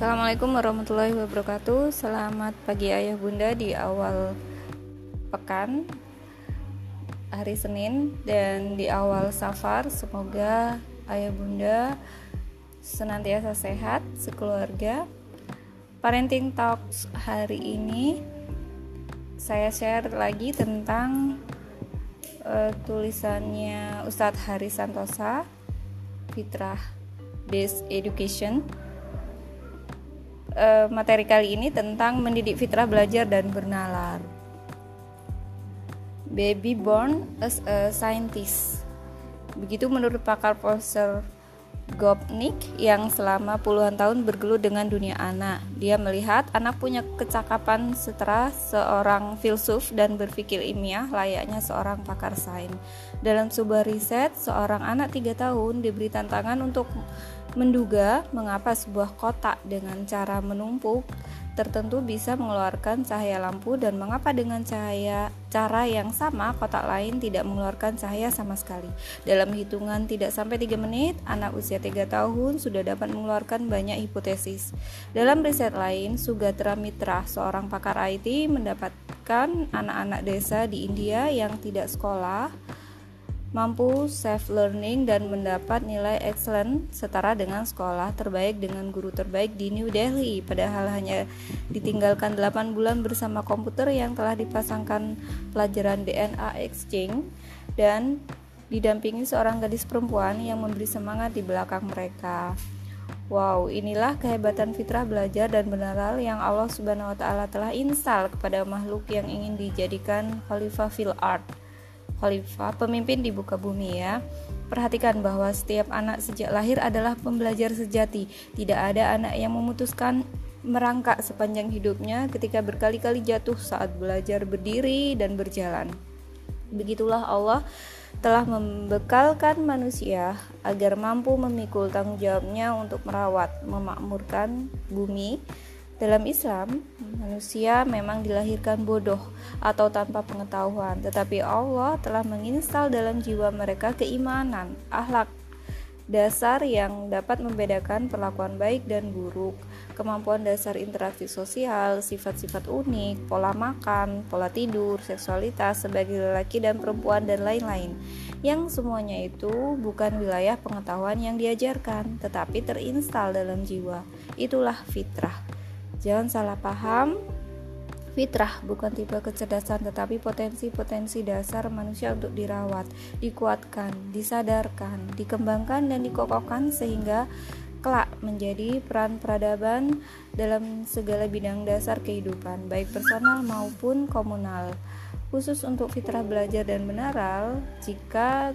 Assalamualaikum warahmatullahi wabarakatuh Selamat pagi ayah bunda di awal pekan Hari Senin dan di awal safar Semoga ayah bunda senantiasa sehat sekeluarga Parenting Talks hari ini Saya share lagi tentang uh, tulisannya Ustadz Hari Santosa Fitrah Based Education. Uh, materi kali ini tentang mendidik fitrah belajar dan bernalar. Baby born as a scientist. Begitu menurut pakar Profesor Gopnik yang selama puluhan tahun bergelut dengan dunia anak. Dia melihat anak punya kecakapan setera seorang filsuf dan berpikir ilmiah layaknya seorang pakar sains. Dalam sebuah riset, seorang anak tiga tahun diberi tantangan untuk menduga mengapa sebuah kotak dengan cara menumpuk tertentu bisa mengeluarkan cahaya lampu dan mengapa dengan cahaya cara yang sama kotak lain tidak mengeluarkan cahaya sama sekali. Dalam hitungan tidak sampai 3 menit, anak usia 3 tahun sudah dapat mengeluarkan banyak hipotesis. Dalam riset lain, Sugatra Mitra, seorang pakar IT, mendapatkan anak-anak desa di India yang tidak sekolah mampu self learning dan mendapat nilai excellent setara dengan sekolah terbaik dengan guru terbaik di New Delhi padahal hanya ditinggalkan 8 bulan bersama komputer yang telah dipasangkan pelajaran DNA exchange dan didampingi seorang gadis perempuan yang memberi semangat di belakang mereka. Wow, inilah kehebatan fitrah belajar dan benaral yang Allah Subhanahu wa taala telah install kepada makhluk yang ingin dijadikan khalifah fil art khalifah, pemimpin di buka bumi ya. Perhatikan bahwa setiap anak sejak lahir adalah pembelajar sejati. Tidak ada anak yang memutuskan merangkak sepanjang hidupnya ketika berkali-kali jatuh saat belajar berdiri dan berjalan. Begitulah Allah telah membekalkan manusia agar mampu memikul tanggung jawabnya untuk merawat, memakmurkan bumi dalam Islam, manusia memang dilahirkan bodoh atau tanpa pengetahuan, tetapi Allah telah menginstal dalam jiwa mereka keimanan, akhlak dasar yang dapat membedakan perlakuan baik dan buruk, kemampuan dasar interaksi sosial, sifat-sifat unik, pola makan, pola tidur, seksualitas sebagai lelaki dan perempuan dan lain-lain. Yang semuanya itu bukan wilayah pengetahuan yang diajarkan, tetapi terinstal dalam jiwa. Itulah fitrah. Jangan salah paham, fitrah bukan tipe kecerdasan tetapi potensi-potensi dasar manusia untuk dirawat, dikuatkan, disadarkan, dikembangkan dan dikokohkan sehingga kelak menjadi peran peradaban dalam segala bidang dasar kehidupan, baik personal maupun komunal. Khusus untuk fitrah belajar dan menaral, jika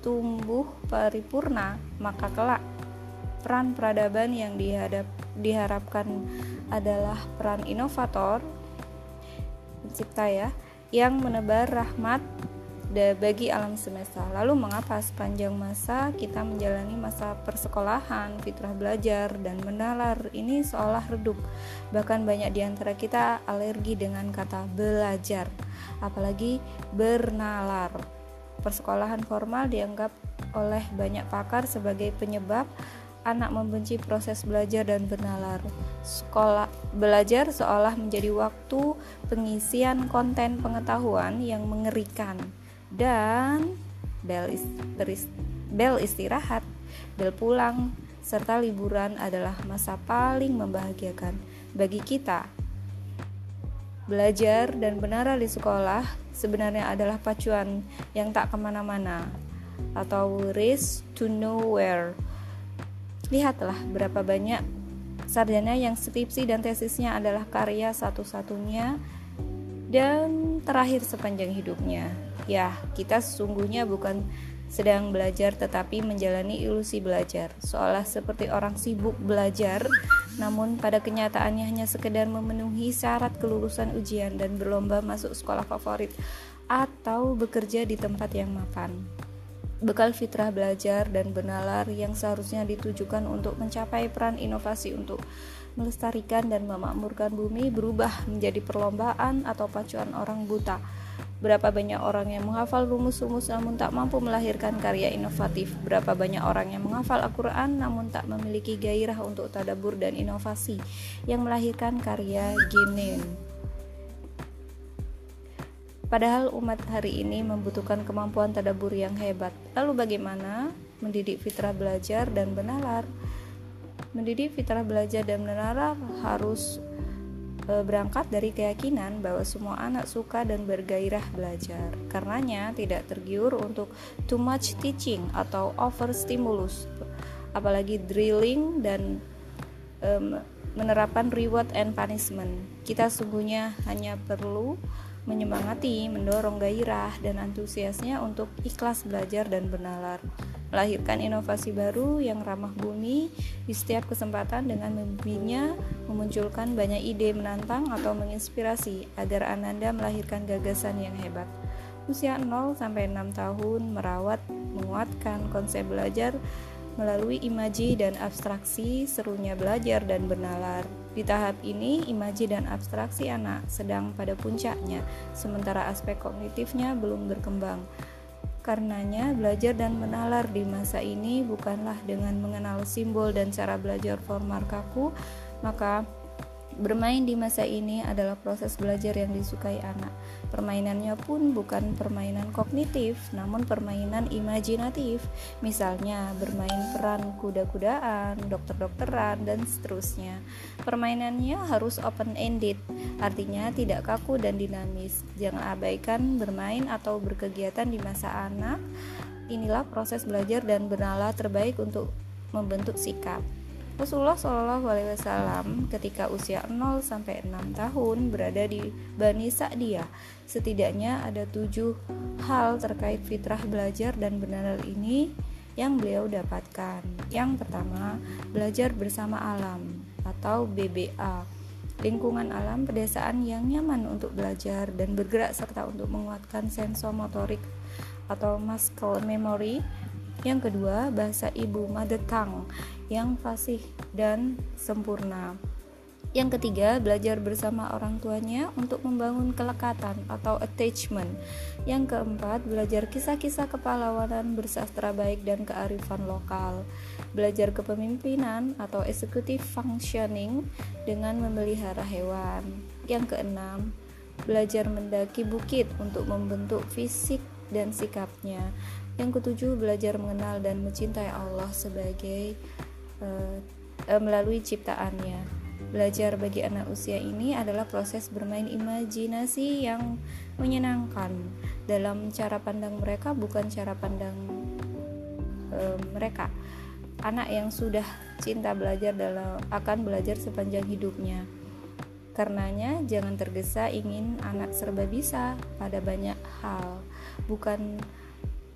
tumbuh paripurna, maka kelak peran peradaban yang dihadap, diharapkan adalah peran inovator pencipta ya yang menebar rahmat bagi alam semesta. Lalu mengapa sepanjang masa kita menjalani masa persekolahan, fitrah belajar dan menalar ini seolah redup. Bahkan banyak di antara kita alergi dengan kata belajar, apalagi bernalar. Persekolahan formal dianggap oleh banyak pakar sebagai penyebab anak membenci proses belajar dan bernalar. Sekolah belajar seolah menjadi waktu pengisian konten pengetahuan yang mengerikan dan bel, bel istirahat, bel pulang, serta liburan adalah masa paling membahagiakan bagi kita. Belajar dan benar di sekolah sebenarnya adalah pacuan yang tak ke mana-mana atau race to nowhere Lihatlah berapa banyak sarjana yang skripsi dan tesisnya adalah karya satu-satunya dan terakhir sepanjang hidupnya. Ya, kita sesungguhnya bukan sedang belajar tetapi menjalani ilusi belajar, seolah seperti orang sibuk belajar, namun pada kenyataannya hanya sekedar memenuhi syarat kelulusan ujian dan berlomba masuk sekolah favorit atau bekerja di tempat yang mapan bekal fitrah belajar dan benalar yang seharusnya ditujukan untuk mencapai peran inovasi untuk melestarikan dan memakmurkan bumi berubah menjadi perlombaan atau pacuan orang buta Berapa banyak orang yang menghafal rumus-rumus namun tak mampu melahirkan karya inovatif? Berapa banyak orang yang menghafal Al-Quran namun tak memiliki gairah untuk tadabur dan inovasi yang melahirkan karya genuine? Padahal umat hari ini membutuhkan kemampuan tadabur yang hebat. Lalu bagaimana mendidik fitrah belajar dan benalar? Mendidik fitrah belajar dan benalar harus e, berangkat dari keyakinan bahwa semua anak suka dan bergairah belajar. Karenanya tidak tergiur untuk too much teaching atau over stimulus, apalagi drilling dan um, menerapkan reward and punishment. Kita sungguhnya hanya perlu menyemangati, mendorong gairah dan antusiasnya untuk ikhlas belajar dan bernalar, melahirkan inovasi baru yang ramah bumi di setiap kesempatan dengan membimbingnya memunculkan banyak ide menantang atau menginspirasi agar Ananda melahirkan gagasan yang hebat. Usia 0 sampai 6 tahun merawat, menguatkan konsep belajar melalui imaji dan abstraksi serunya belajar dan bernalar. Di tahap ini, imaji dan abstraksi anak sedang pada puncaknya, sementara aspek kognitifnya belum berkembang. Karenanya, belajar dan menalar di masa ini bukanlah dengan mengenal simbol dan cara belajar formal kaku, maka Bermain di masa ini adalah proses belajar yang disukai anak. Permainannya pun bukan permainan kognitif, namun permainan imajinatif. Misalnya, bermain peran kuda-kudaan, dokter-dokteran, dan seterusnya. Permainannya harus open-ended, artinya tidak kaku dan dinamis. Jangan abaikan bermain atau berkegiatan di masa anak. Inilah proses belajar dan bernalar terbaik untuk membentuk sikap. Rasulullah Shallallahu Alaihi Wasallam ketika usia 0 sampai 6 tahun berada di Bani Sa'diyah. Setidaknya ada tujuh hal terkait fitrah belajar dan benar ini yang beliau dapatkan. Yang pertama, belajar bersama alam atau BBA. Lingkungan alam pedesaan yang nyaman untuk belajar dan bergerak serta untuk menguatkan sensomotorik atau muscle memory yang kedua, bahasa ibu mother tongue yang fasih dan sempurna. Yang ketiga, belajar bersama orang tuanya untuk membangun kelekatan atau attachment. Yang keempat, belajar kisah-kisah kepahlawanan bersastra baik dan kearifan lokal. Belajar kepemimpinan atau executive functioning dengan memelihara hewan. Yang keenam, belajar mendaki bukit untuk membentuk fisik dan sikapnya. Yang ketujuh, belajar mengenal dan mencintai Allah sebagai uh, uh, melalui ciptaannya. Belajar bagi anak usia ini adalah proses bermain imajinasi yang menyenangkan dalam cara pandang mereka, bukan cara pandang uh, mereka. Anak yang sudah cinta belajar dalam akan belajar sepanjang hidupnya. Karenanya, jangan tergesa ingin anak serba bisa pada banyak hal, bukan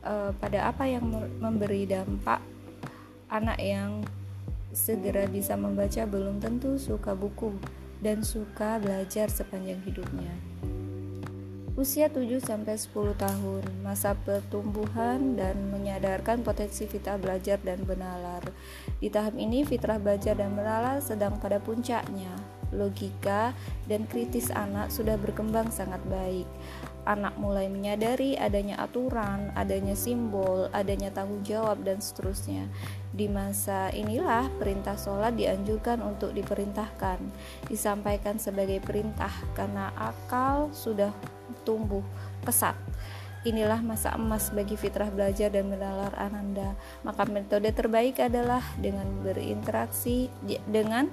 uh, pada apa yang memberi dampak anak yang segera bisa membaca belum tentu suka buku dan suka belajar sepanjang hidupnya. Usia 7 sampai 10 tahun, masa pertumbuhan dan menyadarkan potensi fitrah belajar dan benalar. Di tahap ini fitrah belajar dan benalar sedang pada puncaknya. Logika dan kritis anak sudah berkembang sangat baik anak mulai menyadari adanya aturan, adanya simbol, adanya tanggung jawab, dan seterusnya. Di masa inilah perintah sholat dianjurkan untuk diperintahkan, disampaikan sebagai perintah karena akal sudah tumbuh pesat. Inilah masa emas bagi fitrah belajar dan menalar ananda. Maka metode terbaik adalah dengan berinteraksi dengan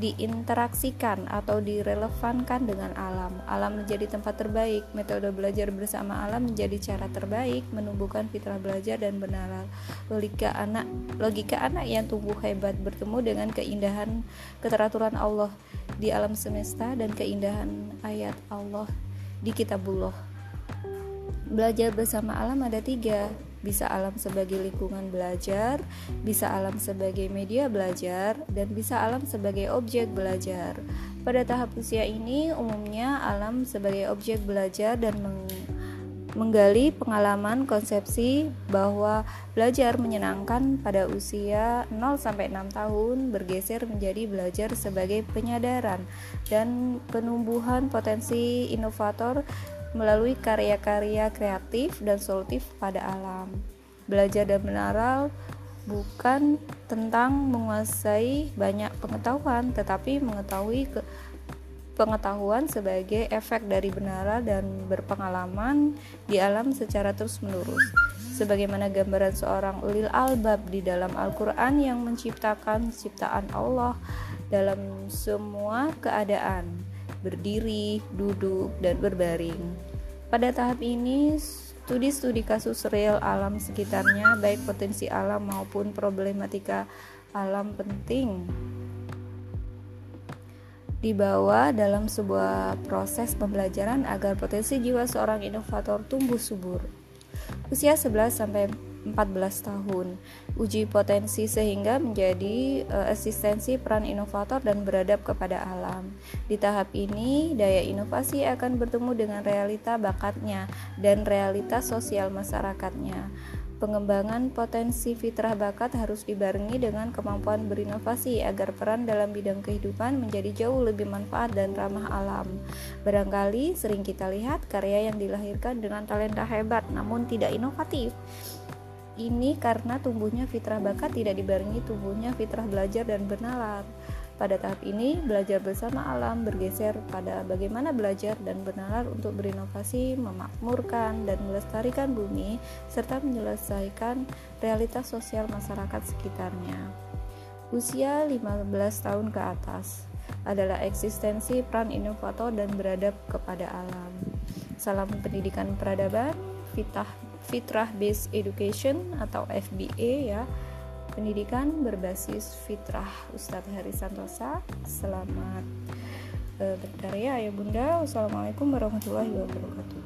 diinteraksikan atau direlevankan dengan alam. Alam menjadi tempat terbaik. Metode belajar bersama alam menjadi cara terbaik menumbuhkan fitrah belajar dan benar logika anak logika anak yang tumbuh hebat bertemu dengan keindahan keteraturan Allah di alam semesta dan keindahan ayat Allah di kitabullah. Belajar bersama alam ada tiga bisa alam sebagai lingkungan belajar, bisa alam sebagai media belajar, dan bisa alam sebagai objek belajar. Pada tahap usia ini, umumnya alam sebagai objek belajar dan meng menggali pengalaman konsepsi bahwa belajar menyenangkan pada usia 0 sampai 6 tahun bergeser menjadi belajar sebagai penyadaran dan penumbuhan potensi inovator melalui karya-karya kreatif dan solutif pada alam. Belajar dan menaral bukan tentang menguasai banyak pengetahuan, tetapi mengetahui ke pengetahuan sebagai efek dari benaran dan berpengalaman di alam secara terus-menerus. Sebagaimana gambaran seorang ulil albab di dalam Al-Quran yang menciptakan ciptaan Allah dalam semua keadaan, berdiri, duduk, dan berbaring. Pada tahap ini, studi-studi kasus real alam sekitarnya, baik potensi alam maupun problematika alam penting dibawa dalam sebuah proses pembelajaran agar potensi jiwa seorang inovator tumbuh subur. Usia 11 sampai 14 tahun. Uji potensi sehingga menjadi uh, eksistensi peran inovator dan beradab kepada alam. Di tahap ini, daya inovasi akan bertemu dengan realita bakatnya dan realitas sosial masyarakatnya. Pengembangan potensi fitrah bakat harus dibarengi dengan kemampuan berinovasi agar peran dalam bidang kehidupan menjadi jauh lebih manfaat dan ramah alam. Barangkali sering kita lihat karya yang dilahirkan dengan talenta hebat namun tidak inovatif. Ini karena tumbuhnya fitrah bakat tidak dibarengi tumbuhnya fitrah belajar dan bernalar. Pada tahap ini, belajar bersama alam bergeser pada bagaimana belajar dan bernalar untuk berinovasi, memakmurkan, dan melestarikan bumi, serta menyelesaikan realitas sosial masyarakat sekitarnya. Usia 15 tahun ke atas adalah eksistensi peran inovator dan beradab kepada alam. Salam pendidikan peradaban, fitrah, fitrah based education atau FBA ya. Pendidikan berbasis fitrah Ustadz Hari Santosa. Selamat uh, berkarya ya bunda. Wassalamualaikum warahmatullahi wabarakatuh